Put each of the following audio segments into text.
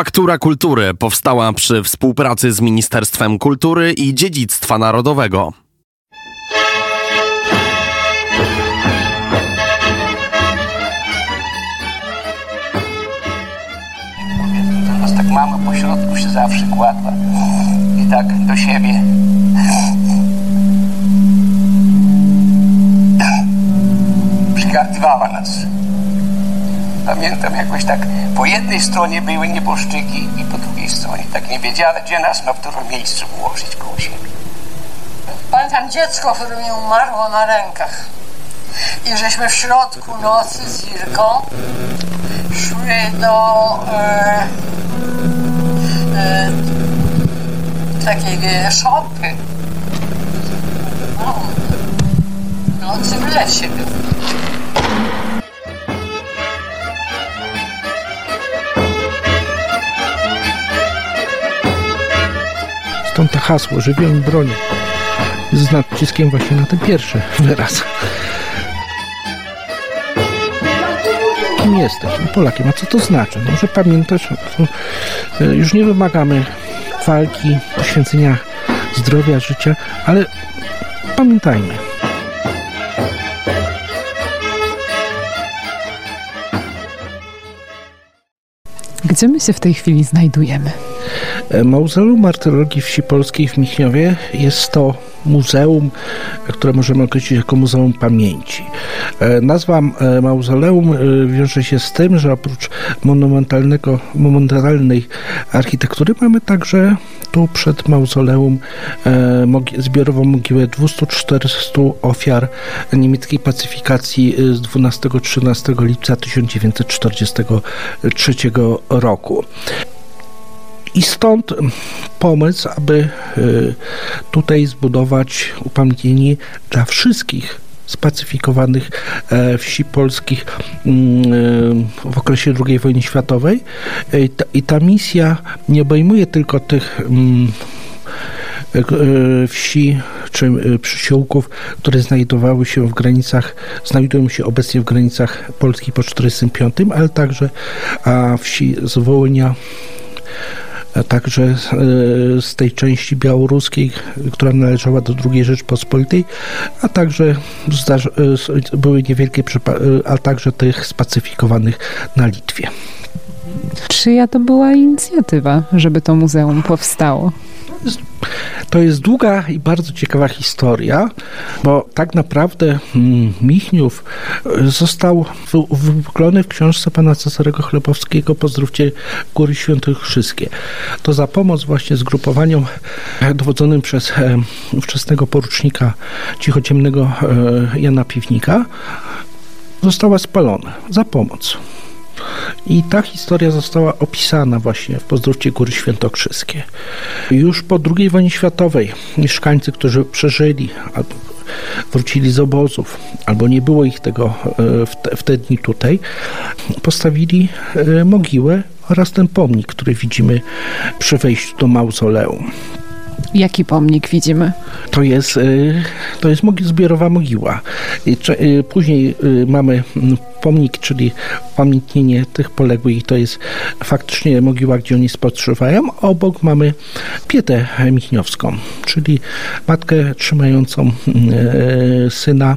Faktura Kultury powstała przy współpracy z Ministerstwem Kultury i Dziedzictwa Narodowego. Nas tak mama po środku się zawsze kładła i tak do siebie. Przygardywała nas. Pamiętam jakoś tak po jednej stronie były nieboszczyki i po drugiej stronie. Tak nie wiedziała, gdzie nas w którym miejscu ułożyć koło siebie. Pamiętam dziecko, które mi umarło na rękach. I żeśmy w środku nocy z Irką szły do e, e, takiej e, szopy. No, nocy w lesie był. Hasło żywię i bronię. Z naciskiem właśnie na ten pierwszy wyraz. Kim jesteś? No, Polakiem. A co to znaczy? No, że pamiętasz, to, e, już nie wymagamy walki, poświęcenia zdrowia, życia, ale pamiętajmy. Gdzie my się w tej chwili znajdujemy? E, Mauzoleum Martyrologii Wsi Polskiej w Michniowie jest to muzeum, które możemy określić jako Muzeum Pamięci. E, Nazwa e, mauzoleum wiąże się z tym, że oprócz monumentalnego, monumentalnej architektury mamy także tu przed mauzoleum e, zbiorową mogiłę 200-400 ofiar niemieckiej pacyfikacji e, z 12-13 lipca 1943 roku. I stąd pomysł, aby y, tutaj zbudować upamiętnienie dla wszystkich spacyfikowanych e, wsi polskich mm, e, w okresie II wojny światowej. E, I ta, misja nie obejmuje tylko tych mm, wsi czy przysiłków, które znajdowały się w granicach, znajdują się obecnie w granicach Polski po 1945, ale także wsi z Wołynia, także e, z tej części białoruskiej, która należała do II Rzeczpospolitej, a także e, były niewielkie, e, a także tych spacyfikowanych na Litwie. Czyja to była inicjatywa, żeby to muzeum powstało? To jest długa i bardzo ciekawa historia, bo tak naprawdę mm, Michniów e, został wy- wypuklony w książce pana Cezarego Chlebowskiego Pozdrówcie Góry Świętokrzyskie. To za pomoc właśnie zgrupowaniom e, dowodzonym przez e, ówczesnego porucznika cichociemnego Jana Piwnika została spalona za pomoc. I ta historia została opisana właśnie w Pozdrówcie Góry Świętokrzyskie. Już po II wojnie światowej mieszkańcy, którzy przeżyli, albo wrócili z obozów, albo nie było ich tego e, w te, w te dni tutaj, postawili e, mogiłę oraz ten pomnik, który widzimy przy wejściu do mauzoleum. Jaki pomnik widzimy? To jest, y, to jest zbiorowa mogiła. Y, Później y, mamy mm, pomnik, czyli upamiętnienie tych poległych. To jest faktycznie mogiła, gdzie oni spoczywają. Obok mamy pietę michniowską, czyli matkę trzymającą y, syna,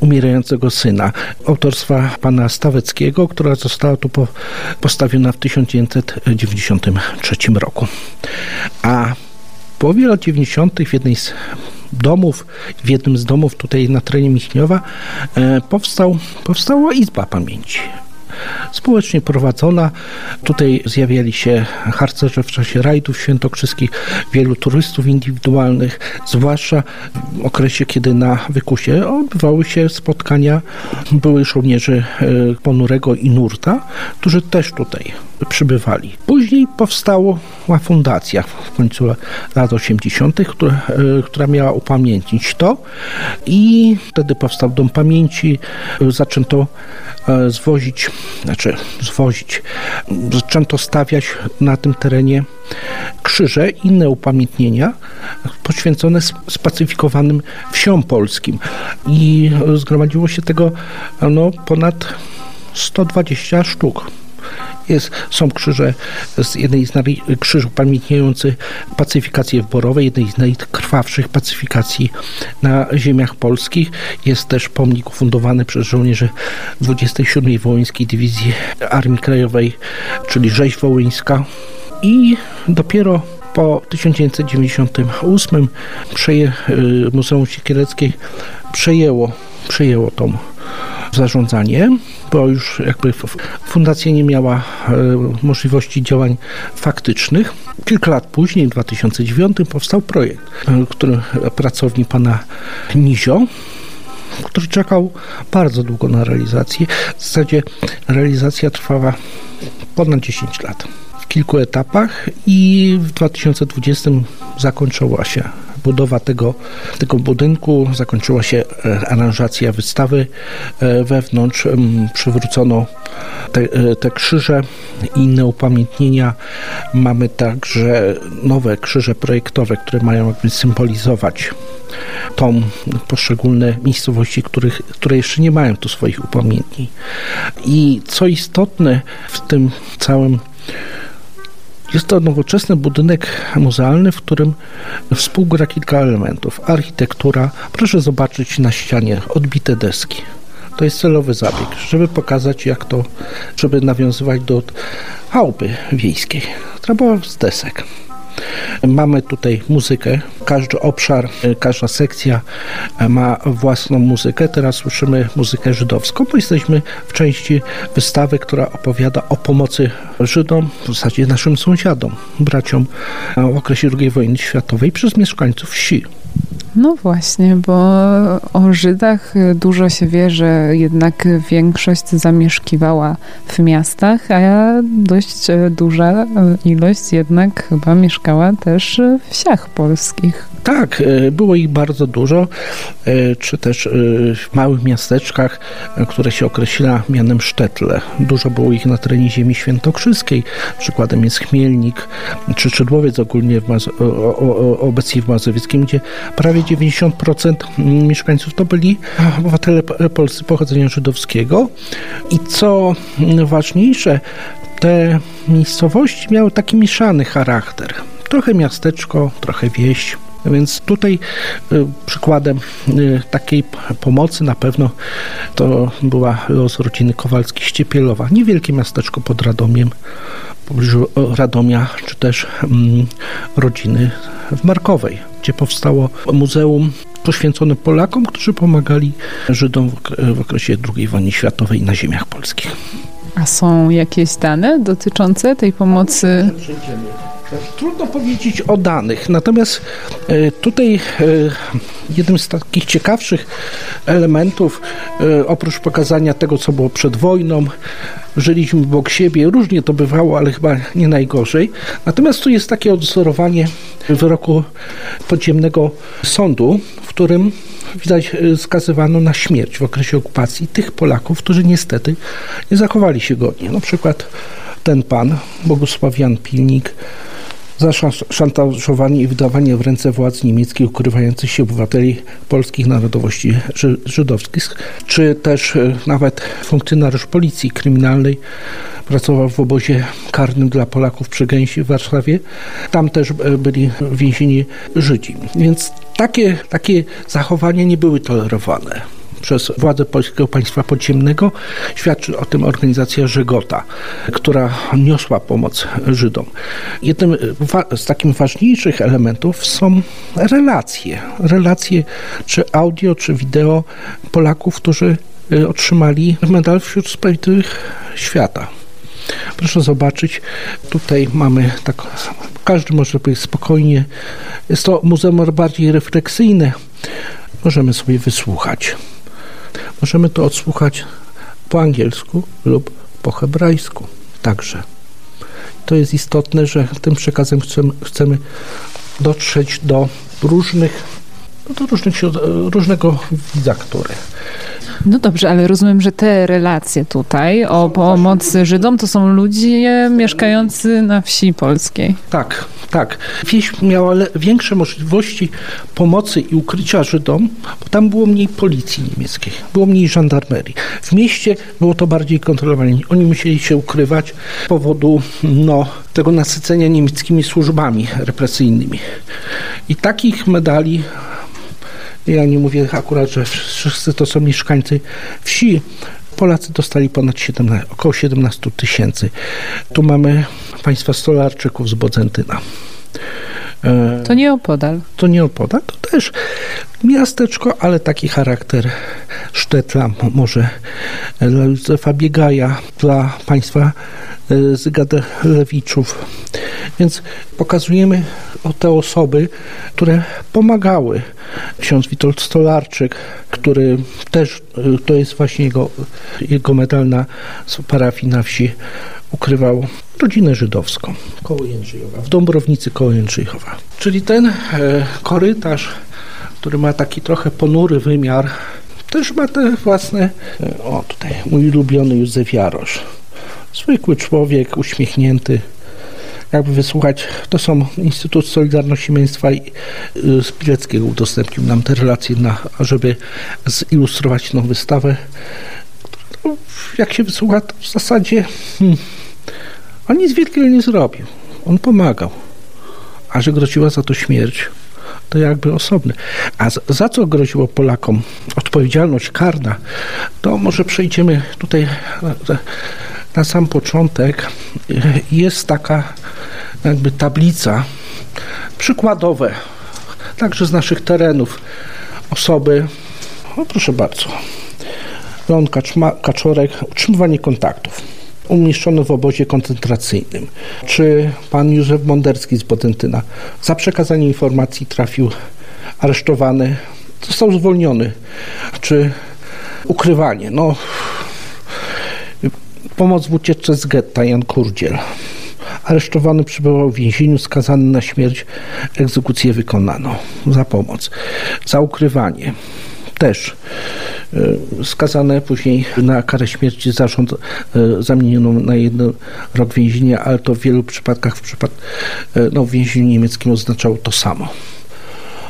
umierającego syna. Autorstwa pana Staweckiego, która została tu po, postawiona w 1993 roku. A połowie lat 90. w jednej z domów, w jednym z domów tutaj na terenie Michniowa e, powstał, powstała Izba Pamięci. Społecznie prowadzona. Tutaj zjawiali się harcerze w czasie rajdów świętokrzyskich, wielu turystów indywidualnych, zwłaszcza w okresie, kiedy na Wykusie odbywały się spotkania byłych żołnierzy e, Ponurego i Nurta, którzy też tutaj przybywali. Później powstała fundacja w końcu lat 80., która, e, która miała upamiętnić to i wtedy powstał Dom Pamięci. Zaczęto e, zwozić, znaczy zwozić, zaczęto stawiać na tym terenie krzyże, inne upamiętnienia poświęcone sp- spacyfikowanym wsiom polskim i zgromadziło się tego no, ponad 120 sztuk. Jest, są krzyże, z jednej z naj- krzyż upamiętniający pacyfikację w Borowej, jednej z najkrwawszych pacyfikacji na ziemiach polskich. Jest też pomnik ufundowany przez żołnierzy 27. Wołyńskiej Dywizji Armii Krajowej, czyli rzeź wołyńska. I dopiero po 1998 przeje, y, Muzeum Siekiereckie przejęło, przejęło tą zarządzanie, bo już jakby fundacja nie miała e, możliwości działań faktycznych. Kilka lat później, w 2009 powstał projekt, e, który pracowni pana Nizio, który czekał bardzo długo na realizację. W zasadzie realizacja trwała ponad 10 lat w kilku etapach i w 2020 zakończyła się budowa tego, tego budynku, zakończyła się e, aranżacja wystawy e, wewnątrz, przywrócono te, e, te krzyże i inne upamiętnienia. Mamy także nowe krzyże projektowe, które mają jakby symbolizować tą poszczególne miejscowości, których, które jeszcze nie mają tu swoich upamiętnień. I co istotne w tym całym jest to nowoczesny budynek muzealny, w którym współgra kilka elementów. Architektura, proszę zobaczyć na ścianie odbite deski. To jest celowy zabieg, żeby pokazać, jak to, żeby nawiązywać do chałupy wiejskiej, była z desek. Mamy tutaj muzykę. Każdy obszar, e, każda sekcja e, ma własną muzykę. Teraz słyszymy muzykę żydowską, bo jesteśmy w części wystawy, która opowiada o pomocy Żydom, w zasadzie naszym sąsiadom, braciom e, w okresie II wojny światowej przez mieszkańców wsi. No właśnie, bo o Żydach dużo się wie, że jednak większość zamieszkiwała w miastach, a dość duża ilość jednak chyba mieszkała też w wsiach polskich. Tak, e, było ich bardzo dużo, e, czy też e, w małych miasteczkach, które się określa mianem sztetle. Dużo było ich na terenie ziemi świętokrzyskiej. Przykładem jest Chmielnik, czy Czydłowiec ogólnie w Mazo- o, o, obecnie w Mazowieckim, gdzie prawie 90% mieszkańców to byli obywatele polscy pochodzenia żydowskiego. I co ważniejsze, te miejscowości miały taki mieszany charakter. Trochę miasteczko, trochę wieś. Więc tutaj y, przykładem y, takiej pomocy na pewno to była los rodziny Kowalski-Ściepielowa. Niewielkie miasteczko pod Radomiem, w pobliżu Radomia, czy też mm, rodziny w Markowej, gdzie powstało muzeum poświęcone Polakom, którzy pomagali Żydom w okresie II wojny światowej na ziemiach polskich. A są jakieś dane dotyczące tej pomocy? Trudno powiedzieć o danych, natomiast e, tutaj e, jednym z takich ciekawszych elementów, e, oprócz pokazania tego, co było przed wojną, żyliśmy obok siebie, różnie to bywało, ale chyba nie najgorzej. Natomiast tu jest takie odzorowanie wyroku podziemnego sądu, w którym widać skazywano na śmierć w okresie okupacji tych Polaków, którzy niestety nie zachowali się godnie. Na przykład ten pan, Bogusław Jan Pilnik, za szan- szantażowanie i wydawanie w ręce władz niemieckich ukrywających się obywateli polskich narodowości ży- żydowskich, czy też e, nawet funkcjonariusz policji kryminalnej pracował w obozie karnym dla Polaków przy Gęsi w Warszawie. Tam też e, byli więzieni Żydzi. Więc takie, takie zachowania nie były tolerowane przez władze polskiego państwa podziemnego. Świadczy o tym organizacja Żegota, która niosła pomoc Żydom. Jednym z takich ważniejszych elementów są relacje. Relacje czy audio, czy wideo Polaków, którzy y, otrzymali medal wśród sprawiedliwych świata. Proszę zobaczyć, tutaj mamy tak, każdy może być spokojnie. Jest to muzeum bardziej refleksyjne. Możemy sobie wysłuchać. Możemy to odsłuchać po angielsku lub po hebrajsku także. To jest istotne, że tym przekazem chcemy, chcemy dotrzeć do różnych, do różnych, różnego widza, który No dobrze, ale rozumiem, że te relacje tutaj o pomocy Żydom to są ludzie mieszkający na wsi polskiej. Tak, tak. Wieś miała większe możliwości pomocy i ukrycia Żydom, bo tam było mniej policji niemieckiej, było mniej żandarmerii. W mieście było to bardziej kontrolowane. Oni musieli się ukrywać z powodu no, tego nasycenia niemieckimi służbami represyjnymi. I takich medali ja nie mówię akurat, że wszyscy to są mieszkańcy wsi. Polacy dostali ponad 17, około 17 tysięcy. Tu mamy państwa stolarczyków z Bodzentyna. To nie opodal. To nie opodal, to też miasteczko, ale taki charakter Sztetla, może dla Józefa Biegaja, dla państwa e, Zygadelewiczów. Więc pokazujemy te osoby, które pomagały. Ksiądz Witold Stolarczyk, który też, e, to jest właśnie jego, jego medal na parafii na wsi, ukrywał rodzinę żydowską koło w Dąbrownicy koło Jędrzyjowa. Czyli ten e, korytarz, który ma taki trochę ponury wymiar, też ma te własne, e, o tutaj mój ulubiony Józef Jarosz. Zwykły człowiek, uśmiechnięty, jakby wysłuchać, to są Instytut Solidarności Męstwa i Spileckiego udostępnił nam te relacje, na, żeby zilustrować tą wystawę. Jak się wysłucha, to w zasadzie hmm, on nic wielkiego nie zrobił. On pomagał. A że groziła za to śmierć, to jakby osobne. A za, co groziło Polakom odpowiedzialność karna, to może przejdziemy tutaj na, sam początek. Jest taka jakby tablica przykładowe, także z naszych terenów osoby, o proszę bardzo, Leon Kaczorek, utrzymywanie kontaktów umieszczony w obozie koncentracyjnym. Czy pan Józef Monderski z Bodentyna za przekazanie informacji trafił aresztowany, został zwolniony. Czy ukrywanie, no pomoc w ucieczce z getta Jan Kurdziel. Aresztowany przebywał w więzieniu, skazany na śmierć, egzekucję wykonano za pomoc. Za ukrywanie też skazane później na karę śmierci zarząd e, zamieniono na jeden rok więzienia, ale to w wielu przypadkach w, przypad, e, no, w więzieniu niemieckim oznaczało to samo.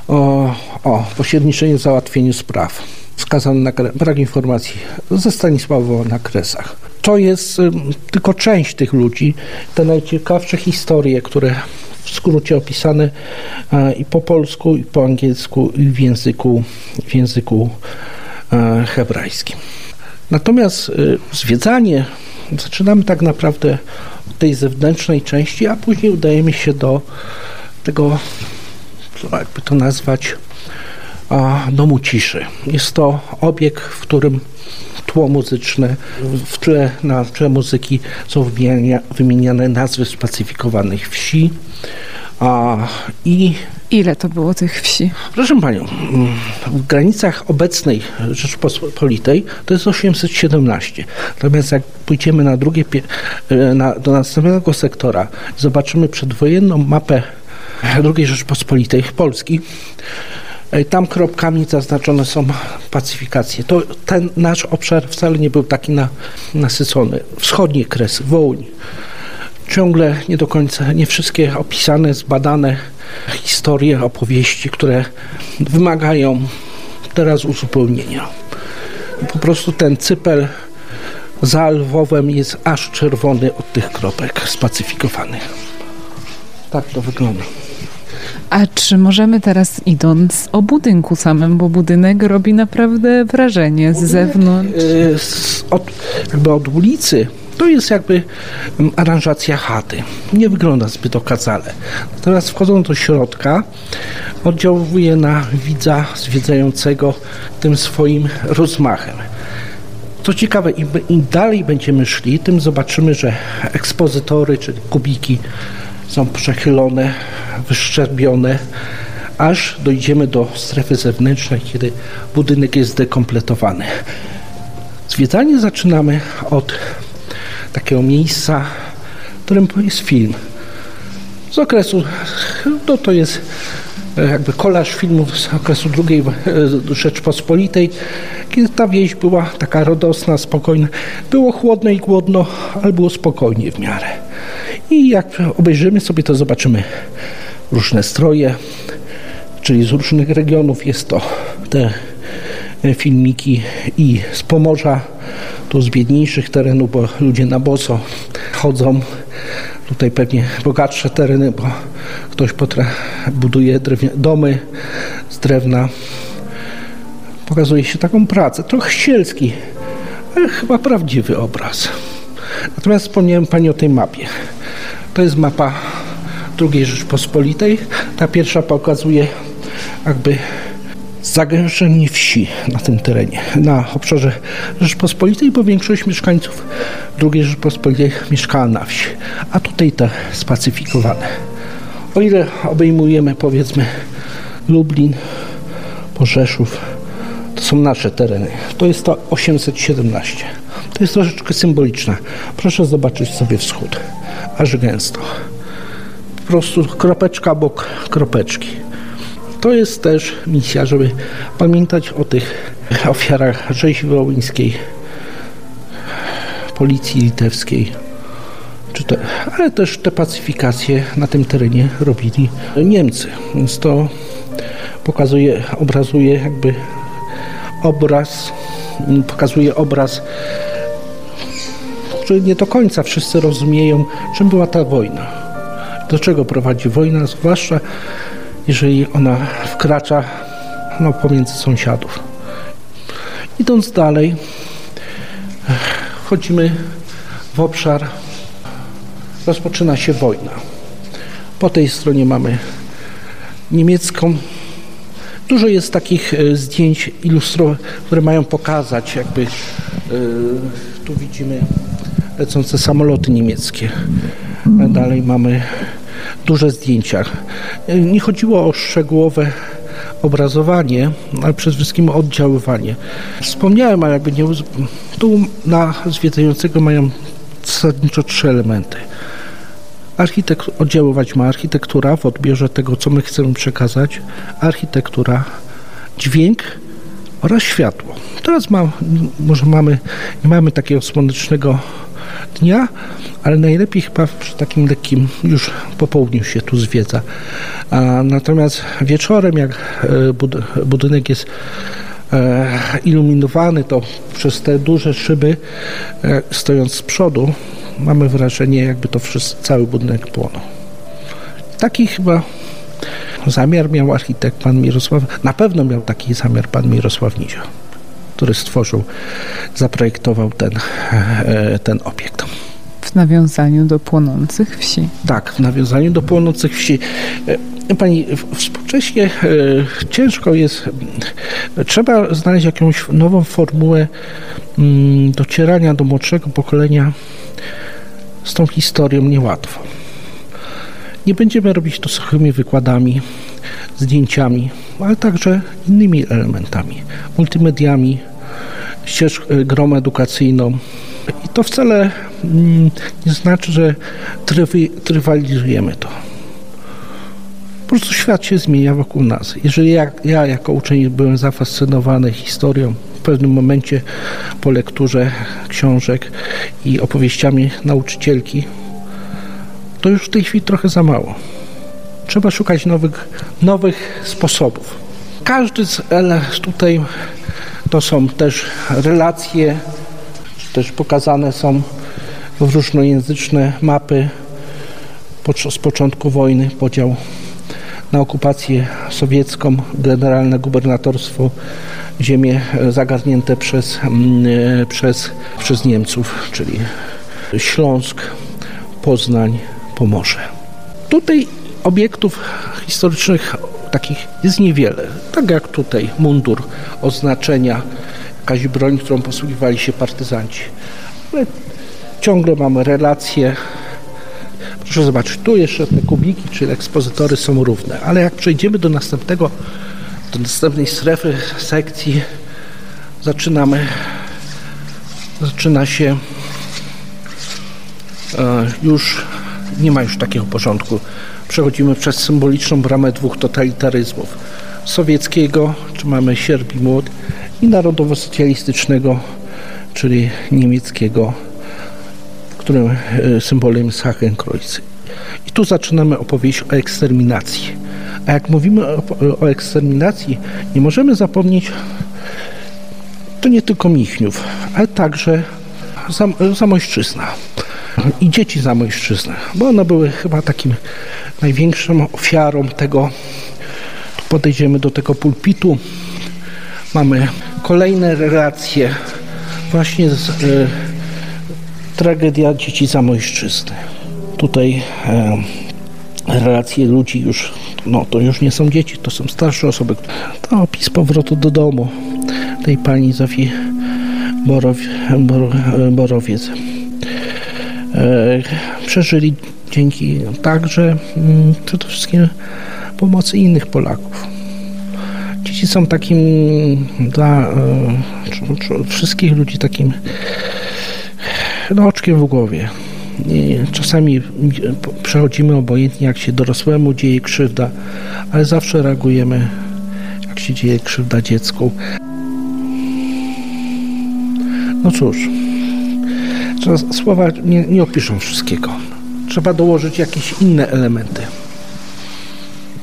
O, o pośredniczenie załatwieniu spraw. Skazany na brak informacji ze Stanisława na Kresach. To jest tylko część tych ludzi, te najciekawsze historie, które w skrócie opisane i po polsku, i po angielsku, i w języku, w języku hebrajskim. Natomiast y, zwiedzanie zaczynamy tak naprawdę od tej zewnętrznej części, a później udajemy się do tego, jakby to nazwać, domu ciszy. Jest to obiekt, w którym tło muzyczne, w tle, na tle muzyki są wymieniane nazwy spacyfikowanych wsi, a, I Ile to było tych wsi? Proszę Panią, w granicach obecnej Rzeczpospolitej to jest 817. Natomiast jak pójdziemy na drugie, na, do następnego sektora, zobaczymy przedwojenną mapę II Rzeczpospolitej Polski, e, tam kropkami zaznaczone są pacyfikacje. To ten nasz obszar wcale nie był taki na, nasycony. Wschodnie kresy, Wołyń, ciągle nie do końca, nie wszystkie opisane, zbadane historie, opowieści, które wymagają teraz uzupełnienia. Po prostu ten cypel za Lwowem jest aż czerwony od tych kropek spacyfikowanych. Tak to wygląda. A czy możemy teraz idąc o budynku samym, bo budynek robi naprawdę wrażenie z zewnątrz? Yy, od, jakby od ulicy to jest jakby mm, aranżacja chaty. Nie wygląda zbyt okazale. Teraz wchodząc do środka, oddziałuje na widza zwiedzającego tym swoim rozmachem. Co ciekawe, im, im dalej będziemy szli, tym zobaczymy, że ekspozytory, czyli kubiki są przechylone, wyszczerbione, aż dojdziemy do strefy zewnętrznej, kiedy budynek jest dekompletowany. Zwiedzanie zaczynamy od takiego miejsca, w którym jest film. Z okresu, no to jest e, jakby kolaż filmów z okresu II e, Rzeczpospolitej, Kiedy ta wieś była taka radosna, spokojna, było chłodno i głodno, ale było spokojnie w miarę. I jak obejrzymy sobie, to zobaczymy różne stroje, czyli z różnych regionów jest to te filmiki i z Pomorza, tu z biedniejszych terenów, bo ludzie na boso chodzą. Tutaj pewnie bogatsze tereny, bo ktoś potra- buduje drewnia- domy z drewna. Pokazuje się taką pracę, trochę sielski, ale chyba prawdziwy obraz. Natomiast wspomniałem Pani o tej mapie. To jest mapa II Rzeczpospolitej. Ta pierwsza pokazuje jakby zagęszczenie wsi na tym terenie, na obszarze Rzeczpospolitej, bo większość mieszkańców II Rzeczpospolitej mieszkała na wsi, a tutaj te spacyfikowane. O ile obejmujemy powiedzmy Lublin, Porzeszów, to są nasze tereny. To jest to 817. To jest troszeczkę symboliczne. Proszę zobaczyć sobie wschód, aż gęsto. Po prostu kropeczka obok kropeczki. To jest też misja, żeby pamiętać o tych ofiarach rzezi wołyńskiej, policji litewskiej, te, ale też te pacyfikacje na tym terenie robili Niemcy. Więc to pokazuje, obrazuje jakby obraz, pokazuje obraz, który nie do końca wszyscy rozumieją, czym była ta wojna. Do czego prowadzi wojna, zwłaszcza jeżeli ona wkracza no, pomiędzy sąsiadów. Idąc dalej, wchodzimy w obszar, rozpoczyna się wojna. Po tej stronie mamy niemiecką. Dużo jest takich e, zdjęć ilustrowanych, które mają pokazać, jakby e, tu widzimy lecące samoloty niemieckie. Dalej mamy duże zdjęcia. Nie chodziło o szczegółowe obrazowanie, ale przede wszystkim oddziaływanie. Wspomniałem, ale jakby nie... Tu na zwiedzającego mają zasadniczo trzy elementy. Architekt, oddziaływać ma architektura w odbiorze tego, co my chcemy przekazać, architektura, dźwięk oraz światło. Teraz ma, może mamy, nie mamy takiego słonecznego dnia, ale najlepiej chyba przy takim lekkim już po południu się tu zwiedza. A natomiast wieczorem, jak e, budynek jest e, iluminowany, to przez te duże szyby, e, stojąc z przodu, mamy wrażenie, jakby to wszyscy, cały budynek płonął. Taki chyba zamiar miał architekt pan Mirosław, na pewno miał taki zamiar pan Mirosław Nizio, który stworzył, zaprojektował ten, ten obiekt w nawiązaniu do płonących wsi. Tak, w nawiązaniu do płonących wsi. Pani, współcześnie ciężko jest, trzeba znaleźć jakąś nową formułę docierania do młodszego pokolenia z tą historią niełatwo. Nie będziemy robić to suchymi wykładami, zdjęciami, ale także innymi elementami, multimediami, ścież, grą edukacyjną. I to wcale nie znaczy, że trywalizujemy to. Po prostu świat się zmienia wokół nas. Jeżeli ja, ja jako uczeń byłem zafascynowany historią, w pewnym momencie po lekturze książek i opowieściami nauczycielki, to już w tej chwili trochę za mało. Trzeba szukać nowych, nowych sposobów. Każdy z tutaj to są też relacje, też pokazane są w różnojęzyczne mapy z początku wojny, podział na okupację sowiecką, generalne gubernatorstwo, ziemie zagarnięte przez, przez, przez Niemców, czyli Śląsk, Poznań, Pomorze. Tutaj obiektów historycznych takich jest niewiele. Tak jak tutaj mundur, oznaczenia, jakaś broń, którą posługiwali się partyzanci. Ale ciągle mamy relacje. Proszę zobaczyć, tu jeszcze te kubiki, czyli ekspozytory są równe, ale jak przejdziemy do następnego, do następnej strefy sekcji, zaczynamy, zaczyna się e, już, nie ma już takiego porządku. Przechodzimy przez symboliczną bramę dwóch totalitaryzmów. Sowieckiego, czy mamy sierp i młot, i narodowo-socjalistycznego, czyli niemieckiego, którym e, symbolem jest Hakenkreuz. I tu zaczynamy opowieść o eksterminacji. A jak mówimy o, o eksterminacji, nie możemy zapomnieć to nie tylko Michniów, ale także Zam, Zamojszczyzna i dzieci Zamojszczyzny, bo one były chyba takim największą ofiarą tego. Tu podejdziemy do tego pulpitu. Mamy kolejne relacje właśnie z e, tragedia dzieci Zamojszczyzny. Tutaj e, relacje ludzi już, no to już nie są dzieci, to są starsze osoby. To opis powrotu do domu tej pani Zofii Borow, Bor, Borowiec. E, przeżyli dzięki także mm, przede wszystkim pomocy innych Polaków. Dzieci są takim dla e, wszystkich ludzi takim no, oczkiem w głowie. I czasami przechodzimy obojętnie, jak się dorosłemu dzieje krzywda, ale zawsze reagujemy, jak się dzieje krzywda dziecku. No cóż, słowa nie, nie opiszą wszystkiego. Trzeba dołożyć jakieś inne elementy.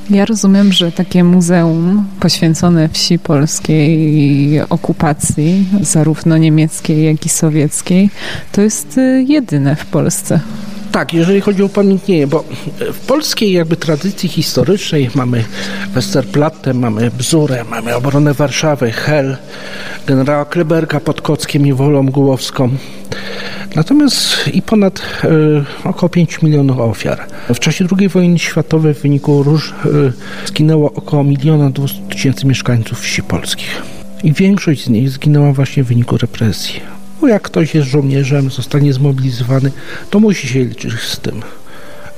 Ja rozumiem, że takie muzeum poświęcone wsi polskiej okupacji, zarówno niemieckiej, jak i sowieckiej, to jest y, jedyne w Polsce. Tak, jeżeli chodzi o upamiętnienie, bo w polskiej jakby tradycji historycznej mamy Westerplatte, mamy Bzurę, mamy obronę Warszawy, Hel, generała Kleberga pod Kockiem i Wolą Głowską. Natomiast i ponad e, około 5 milionów ofiar. W czasie II wojny światowej w wyniku róż e, zginęło około miliona 200 tysięcy mieszkańców wsi polskich. I większość z nich zginęła właśnie w wyniku represji. Bo jak ktoś jest żołnierzem, zostanie zmobilizowany, to musi się liczyć z tym.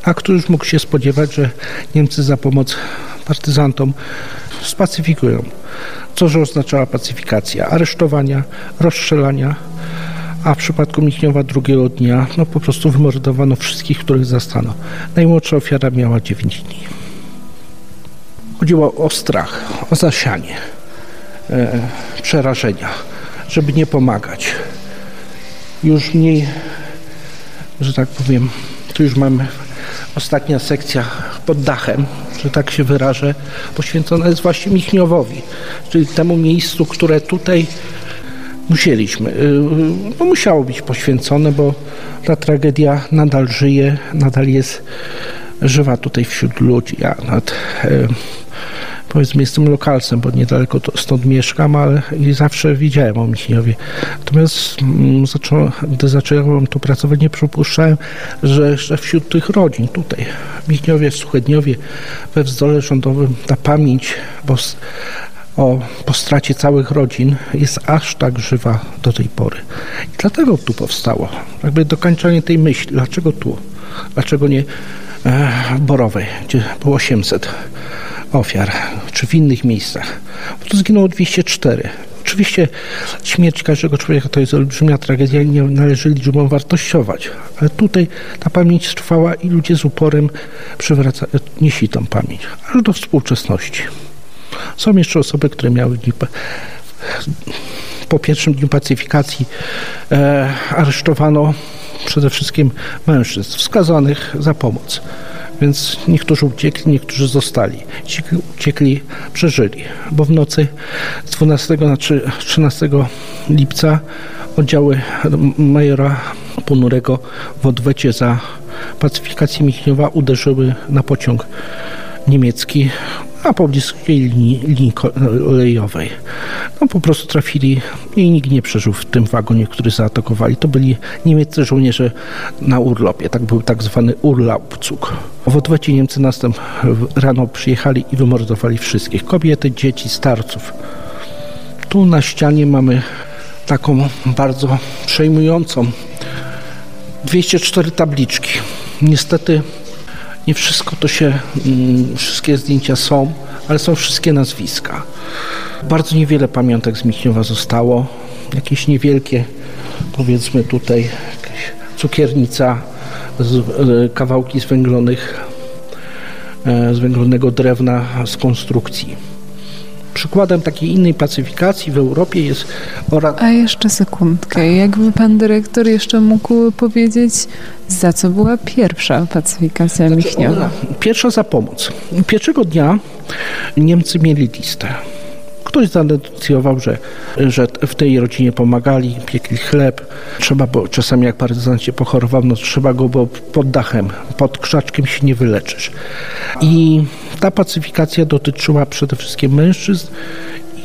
A któż mógł się spodziewać, że Niemcy za pomoc partyzantom spacyfikują. Co że oznaczała pacyfikacja? Aresztowania, rozstrzelania, a w przypadku Michniowa drugiego dnia no po prostu wymordowano wszystkich, których zastano. Najmłodsza ofiara miała 9 dni. Chodziło o strach, o zasianie, e, przerażenia, żeby nie pomagać. Już mniej, że tak powiem, tu już mamy ostatnia sekcja pod dachem, że tak się wyrażę, poświęcona jest właśnie Michniowowi, czyli temu miejscu, które tutaj musieliśmy, no musiało być poświęcone, bo ta tragedia nadal żyje, nadal jest żywa tutaj wśród ludzi. Powiedzmy jestem lokalcem, bo niedaleko stąd mieszkam, ale i zawsze widziałem o Michniowie. Natomiast mm, zaczą, gdy zacząłem tu pracować, nie przypuszczałem, że jeszcze wśród tych rodzin tutaj, w Michniowie, Suchedniowie, we wzdole rządowym, ta pamięć, bo o, po stracie całych rodzin jest aż tak żywa do tej pory. I dlatego tu powstało, jakby dokończenie tej myśli, dlaczego tu, dlaczego nie e, Borowej, gdzie było 800 ofiar, czy w innych miejscach. Bo tu zginęło 204. Oczywiście śmierć każdego człowieka to jest olbrzymia tragedia i nie należy liczbą wartościować, ale tutaj ta pamięć trwała i ludzie z uporem przywraca, nieśli tą pamięć, aż do współczesności. Są jeszcze osoby, które miały po pierwszym dniu pacyfikacji e, aresztowano przede wszystkim mężczyzn wskazanych za pomoc. Więc niektórzy uciekli, niektórzy zostali. Ci uciekli, przeżyli, bo w nocy z 12 na 13 lipca oddziały majora Ponurego w odwecie za pacyfikację Michniowa uderzyły na pociąg niemiecki a pobliskiej linii, linii kolejowej. No po prostu trafili i nikt nie przeżył w tym wagonie, który zaatakowali. To byli niemieccy żołnierze na urlopie, tak był tak zwany Urlaubzug. W odwecie Niemcy następ rano przyjechali i wymordowali wszystkich, kobiety, dzieci, starców. Tu na ścianie mamy taką bardzo przejmującą 204 tabliczki. Niestety nie wszystko to się, mm, wszystkie zdjęcia są, ale są wszystkie nazwiska. Bardzo niewiele pamiątek z Michniowa zostało. Jakieś niewielkie, powiedzmy tutaj, cukiernica, z, e, kawałki z węglonych, e, z węglonego drewna z konstrukcji. Przykładem takiej innej pacyfikacji w Europie jest ora... A jeszcze sekundkę. Jakby pan dyrektor jeszcze mógł powiedzieć, za co była pierwsza pacyfikacja Michniowa? Pierwsza za pomoc. Pierwszego dnia Niemcy mieli listę. Ktoś zadecydował, że, że w tej rodzinie pomagali, piekli chleb. Trzeba było, czasami jak partyzant się pochorował, no trzeba go było pod dachem, pod krzaczkiem się nie wyleczysz. I ta pacyfikacja dotyczyła przede wszystkim mężczyzn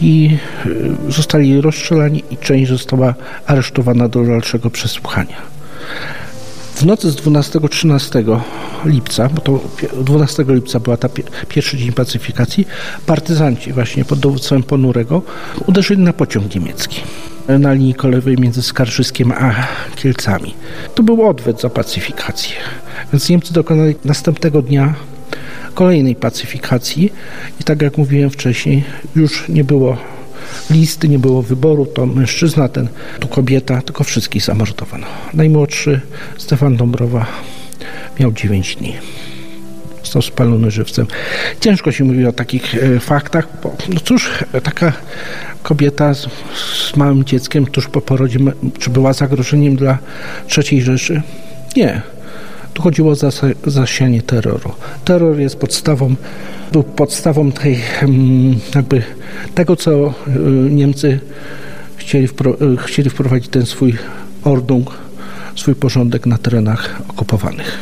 i y, zostali rozstrzelani i część została aresztowana do dalszego przesłuchania. W nocy z 12-13 lipca, bo to 12 lipca była ta pierwszy dzień pacyfikacji, partyzanci właśnie pod dowództwem Ponurego uderzyli na pociąg niemiecki na linii kolejowej między Skarżyskiem a Kielcami. To był odwet za pacyfikację. Więc Niemcy dokonali następnego dnia kolejnej pacyfikacji i tak jak mówiłem wcześniej, już nie było listy, nie było wyboru, to mężczyzna, ten, tu kobieta, tylko wszystkich zamordowano. Najmłodszy, Stefan Dąbrowa, miał 9 dni. Został spalony żywcem. Ciężko się mówi o takich e, faktach, bo no cóż, taka kobieta z, z małym dzieckiem tuż po porodzie, czy była zagrożeniem dla trzeciej Rzeszy? Nie. Tu chodziło o zasianie terroru. Terror jest podstawą, był podstawą tej, mm, jakby tego, co y, Niemcy chcieli, y, chcieli wprowadzić ten swój ordung, swój porządek na terenach okupowanych.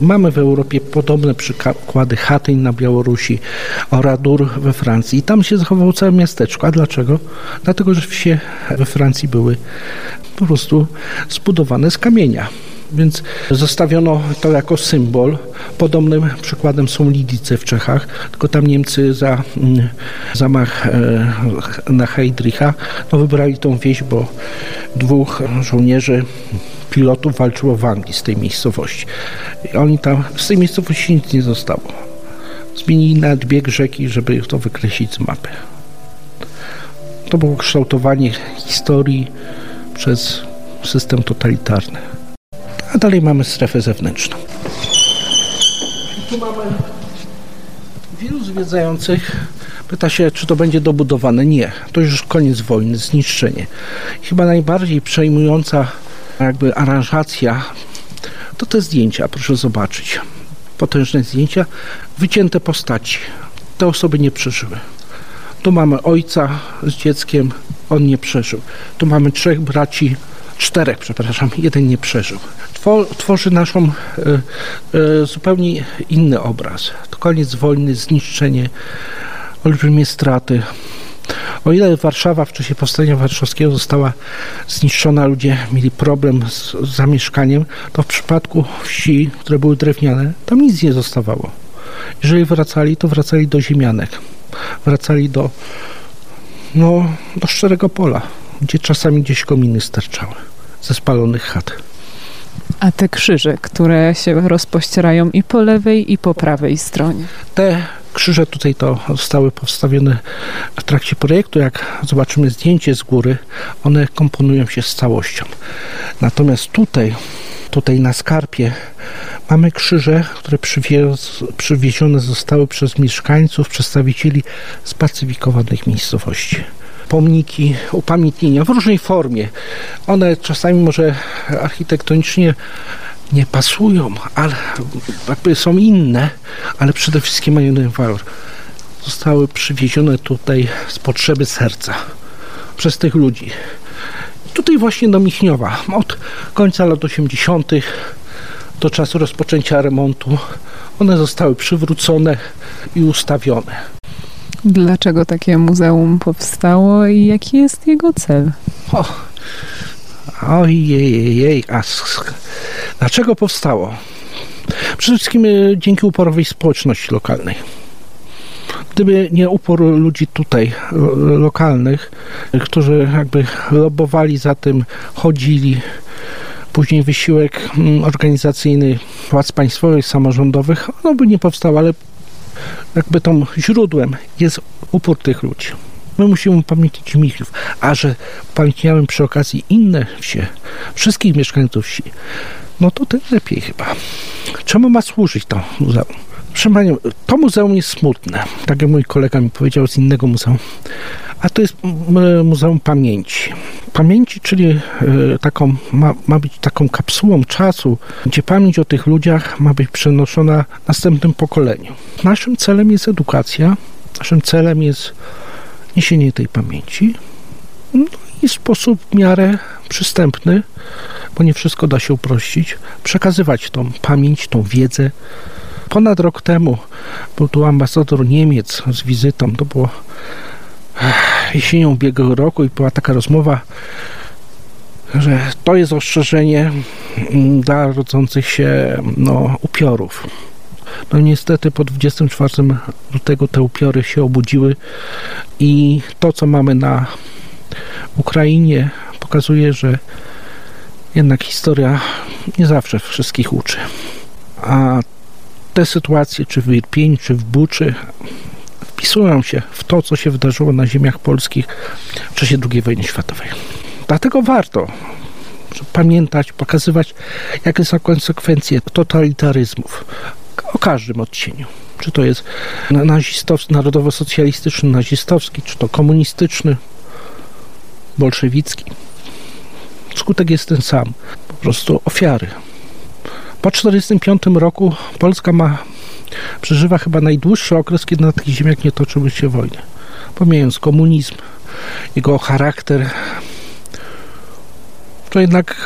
Mamy w Europie podobne przykłady Hatyń na Białorusi, Oradur we Francji. I tam się zachowało całe miasteczko. A dlaczego? Dlatego, że wsie we Francji były po prostu zbudowane z kamienia. Więc zostawiono to jako symbol. Podobnym przykładem są Lidice w Czechach, tylko tam Niemcy za mm, zamach e, na Heydricha no, wybrali tą wieś, bo dwóch żołnierzy pilotów walczyło w Anglii z tej miejscowości. I oni tam, z tej miejscowości nic nie zostało. Zmienili nawet bieg rzeki, żeby to wykreślić z mapy. To było kształtowanie historii przez system totalitarny. A dalej mamy strefę zewnętrzną. I tu mamy wielu zwiedzających pyta się, czy to będzie dobudowane. Nie, to już koniec wojny, zniszczenie. Chyba najbardziej przejmująca jakby aranżacja to te zdjęcia, proszę zobaczyć. Potężne zdjęcia, wycięte postaci. Te osoby nie przeżyły. Tu mamy ojca z dzieckiem, on nie przeżył. Tu mamy trzech braci, czterech, przepraszam, jeden nie przeżył. Tworzy naszą e, e, zupełnie inny obraz. To koniec wojny, zniszczenie, olbrzymie straty. O ile Warszawa w czasie powstania warszawskiego została zniszczona, ludzie mieli problem z, zamieszkaniem, to w przypadku wsi, które były drewniane, tam nic nie zostawało. Jeżeli wracali, to wracali do ziemianek. Wracali do, no, do szczerego pola, gdzie czasami gdzieś kominy sterczały ze spalonych chat. A te krzyże, które się rozpościerają i po lewej, i po prawej stronie? Te krzyże tutaj to zostały postawione w trakcie projektu. Jak zobaczymy zdjęcie z góry, one komponują się z całością. Natomiast tutaj, tutaj na skarpie mamy krzyże, które przywiez, przywiezione zostały przez mieszkańców, przedstawicieli spacyfikowanych miejscowości pomniki, upamiętnienia w różnej formie. One czasami może architektonicznie nie pasują, ale jakby są inne, ale przede wszystkim mają ten walor. Zostały przywiezione tutaj z potrzeby serca przez tych ludzi. Tutaj właśnie do Michniowa, od końca lat 80. do czasu rozpoczęcia remontu, one zostały przywrócone i ustawione. Dlaczego takie muzeum powstało i jaki jest jego cel? O, ojej, a dlaczego powstało? Przede wszystkim e, dzięki uporowej społeczności lokalnej. Gdyby nie upór ludzi tutaj, lokalnych, którzy jakby lobowali za tym, chodzili, później wysiłek mm, organizacyjny władz państwowych, samorządowych, no by nie powstał, ale jakby tą źródłem jest upór tych ludzi. My musimy upamiętnić Michów, a że upamiętniamy przy okazji inne wsie, wszystkich mieszkańców wsi, no to tym lepiej chyba. Czemu ma służyć to muzeum? Proszę Panią, to muzeum jest smutne, tak jak mój kolega mi powiedział z innego muzeum, a to jest Muzeum Pamięci. Pamięci, czyli e, taką, ma, ma być taką kapsułą czasu, gdzie pamięć o tych ludziach ma być przenoszona następnym pokoleniu. Naszym celem jest edukacja, naszym celem jest niesienie tej pamięci no i sposób w miarę przystępny, bo nie wszystko da się uprościć, przekazywać tą pamięć, tą wiedzę. Ponad rok temu był tu ambasador Niemiec z wizytą, to było jesienią ubiegłego roku i była taka rozmowa, że to jest ostrzeżenie dla rodzących się no, upiorów. No niestety po 24 lutego te upiory się obudziły i to, co mamy na Ukrainie, pokazuje, że jednak historia nie zawsze wszystkich uczy. A te sytuacje, czy w Irpień, czy w Buczy, wpisują się w to, co się wydarzyło na ziemiach polskich w czasie II wojny światowej. Dlatego warto pamiętać, pokazywać, jakie są konsekwencje totalitaryzmów o każdym odcieniu. Czy to jest nazistowski, narodowo-socjalistyczny, nazistowski, czy to komunistyczny, bolszewicki. Skutek jest ten sam. Po prostu ofiary. Po 1945 roku Polska ma przeżywa chyba najdłuższy okres, kiedy na tych ziemiach nie toczyły się wojny. Pomijając komunizm, jego charakter, to jednak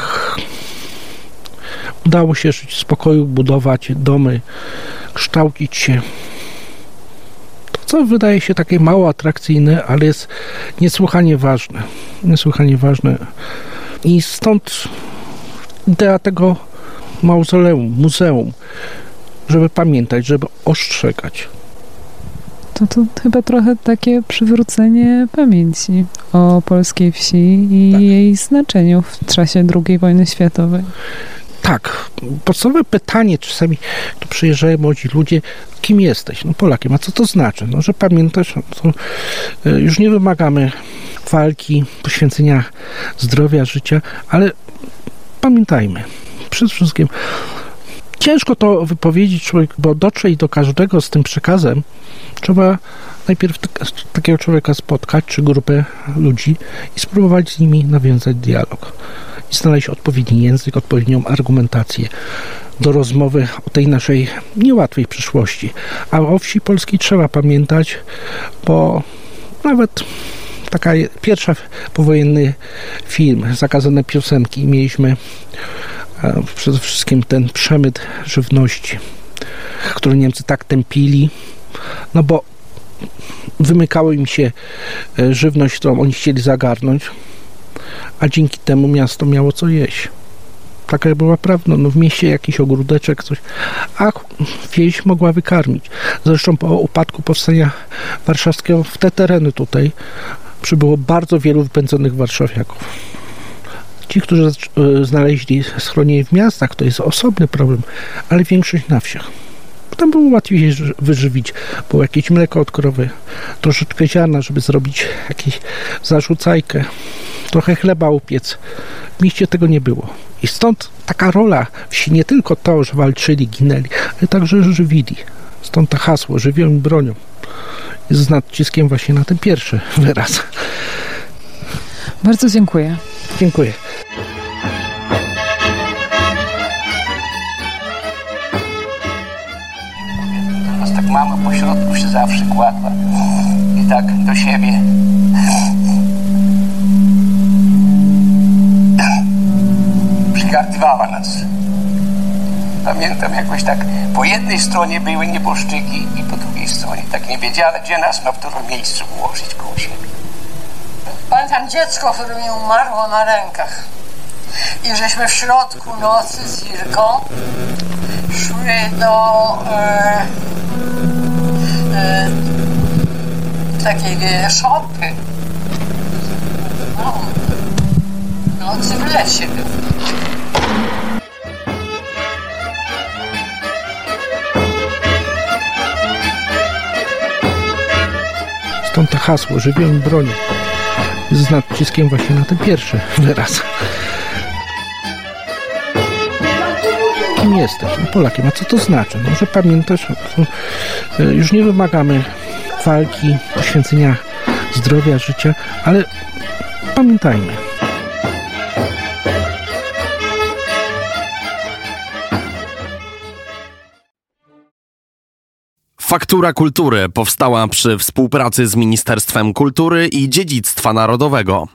udało się żyć w spokoju, budować domy, kształcić się. To, co wydaje się takie mało atrakcyjne, ale jest niesłychanie ważne. Niesłychanie ważne. I stąd idea tego mauzoleum, muzeum, żeby pamiętać, żeby ostrzegać. To, to chyba trochę takie przywrócenie pamięci o polskiej wsi i tak. jej znaczeniu w czasie II wojny światowej. Tak. Podstawowe pytanie czasami, tu przyjeżdżają młodzi ludzie, kim jesteś? No Polakiem. A co to znaczy? No, że pamiętasz, no, e, już nie wymagamy walki, poświęcenia zdrowia, życia, ale pamiętajmy, przede wszystkim ciężko to wypowiedzieć bo dotrzeć do każdego z tym przekazem trzeba najpierw takiego człowieka spotkać, czy grupę ludzi i spróbować z nimi nawiązać dialog i znaleźć odpowiedni język, odpowiednią argumentację do rozmowy o tej naszej niełatwej przyszłości. A o wsi polskiej trzeba pamiętać, bo nawet taka pierwsza powojenny film, zakazane piosenki, mieliśmy przede wszystkim ten przemyt żywności, który Niemcy tak tępili, no bo wymykało im się e, żywność, którą oni chcieli zagarnąć, a dzięki temu miasto miało co jeść. Taka była prawda, no w mieście jakiś ogródeczek, coś, a wieś mogła wykarmić. Zresztą po upadku powstania warszawskiego w te tereny tutaj przybyło bardzo wielu wypędzonych warszawiaków. Ci, którzy e, znaleźli schronienie w miastach, to jest osobny problem, ale większość na wsiach. Tam było łatwiej wyżywić. Było jakieś mleko od krowy, troszeczkę ziarna, żeby zrobić jakieś zarzucajkę, trochę chleba upiec. W mieście tego nie było. I stąd taka rola wsi, nie tylko to, że walczyli, ginęli, ale także że żywili. Stąd to hasło, żywią i bronią. Jest z naciskiem właśnie na ten pierwszy wyraz. Bardzo dziękuję. Dziękuję. Mama po środku się zawsze kładła i tak do siebie. Przygardywała nas. Pamiętam jakoś tak, po jednej stronie były nieboszczyki i po drugiej stronie. Tak nie wiedziała, gdzie nas ma w którym miejscu ułożyć koło siebie. Pamiętam dziecko, które mi umarło na rękach. I żeśmy w środku nocy z Irką szły do e, takiej szopy. No, nocy w lesie był. Stąd to hasło, żywią broni z naciskiem właśnie na ten pierwszy wyraz. Kim jesteś? No, Polakiem. A co to znaczy? No, że pamiętasz, no, y, już nie wymagamy walki, poświęcenia zdrowia, życia, ale pamiętajmy. Faktura Kultury powstała przy współpracy z Ministerstwem Kultury i Dziedzictwa Narodowego.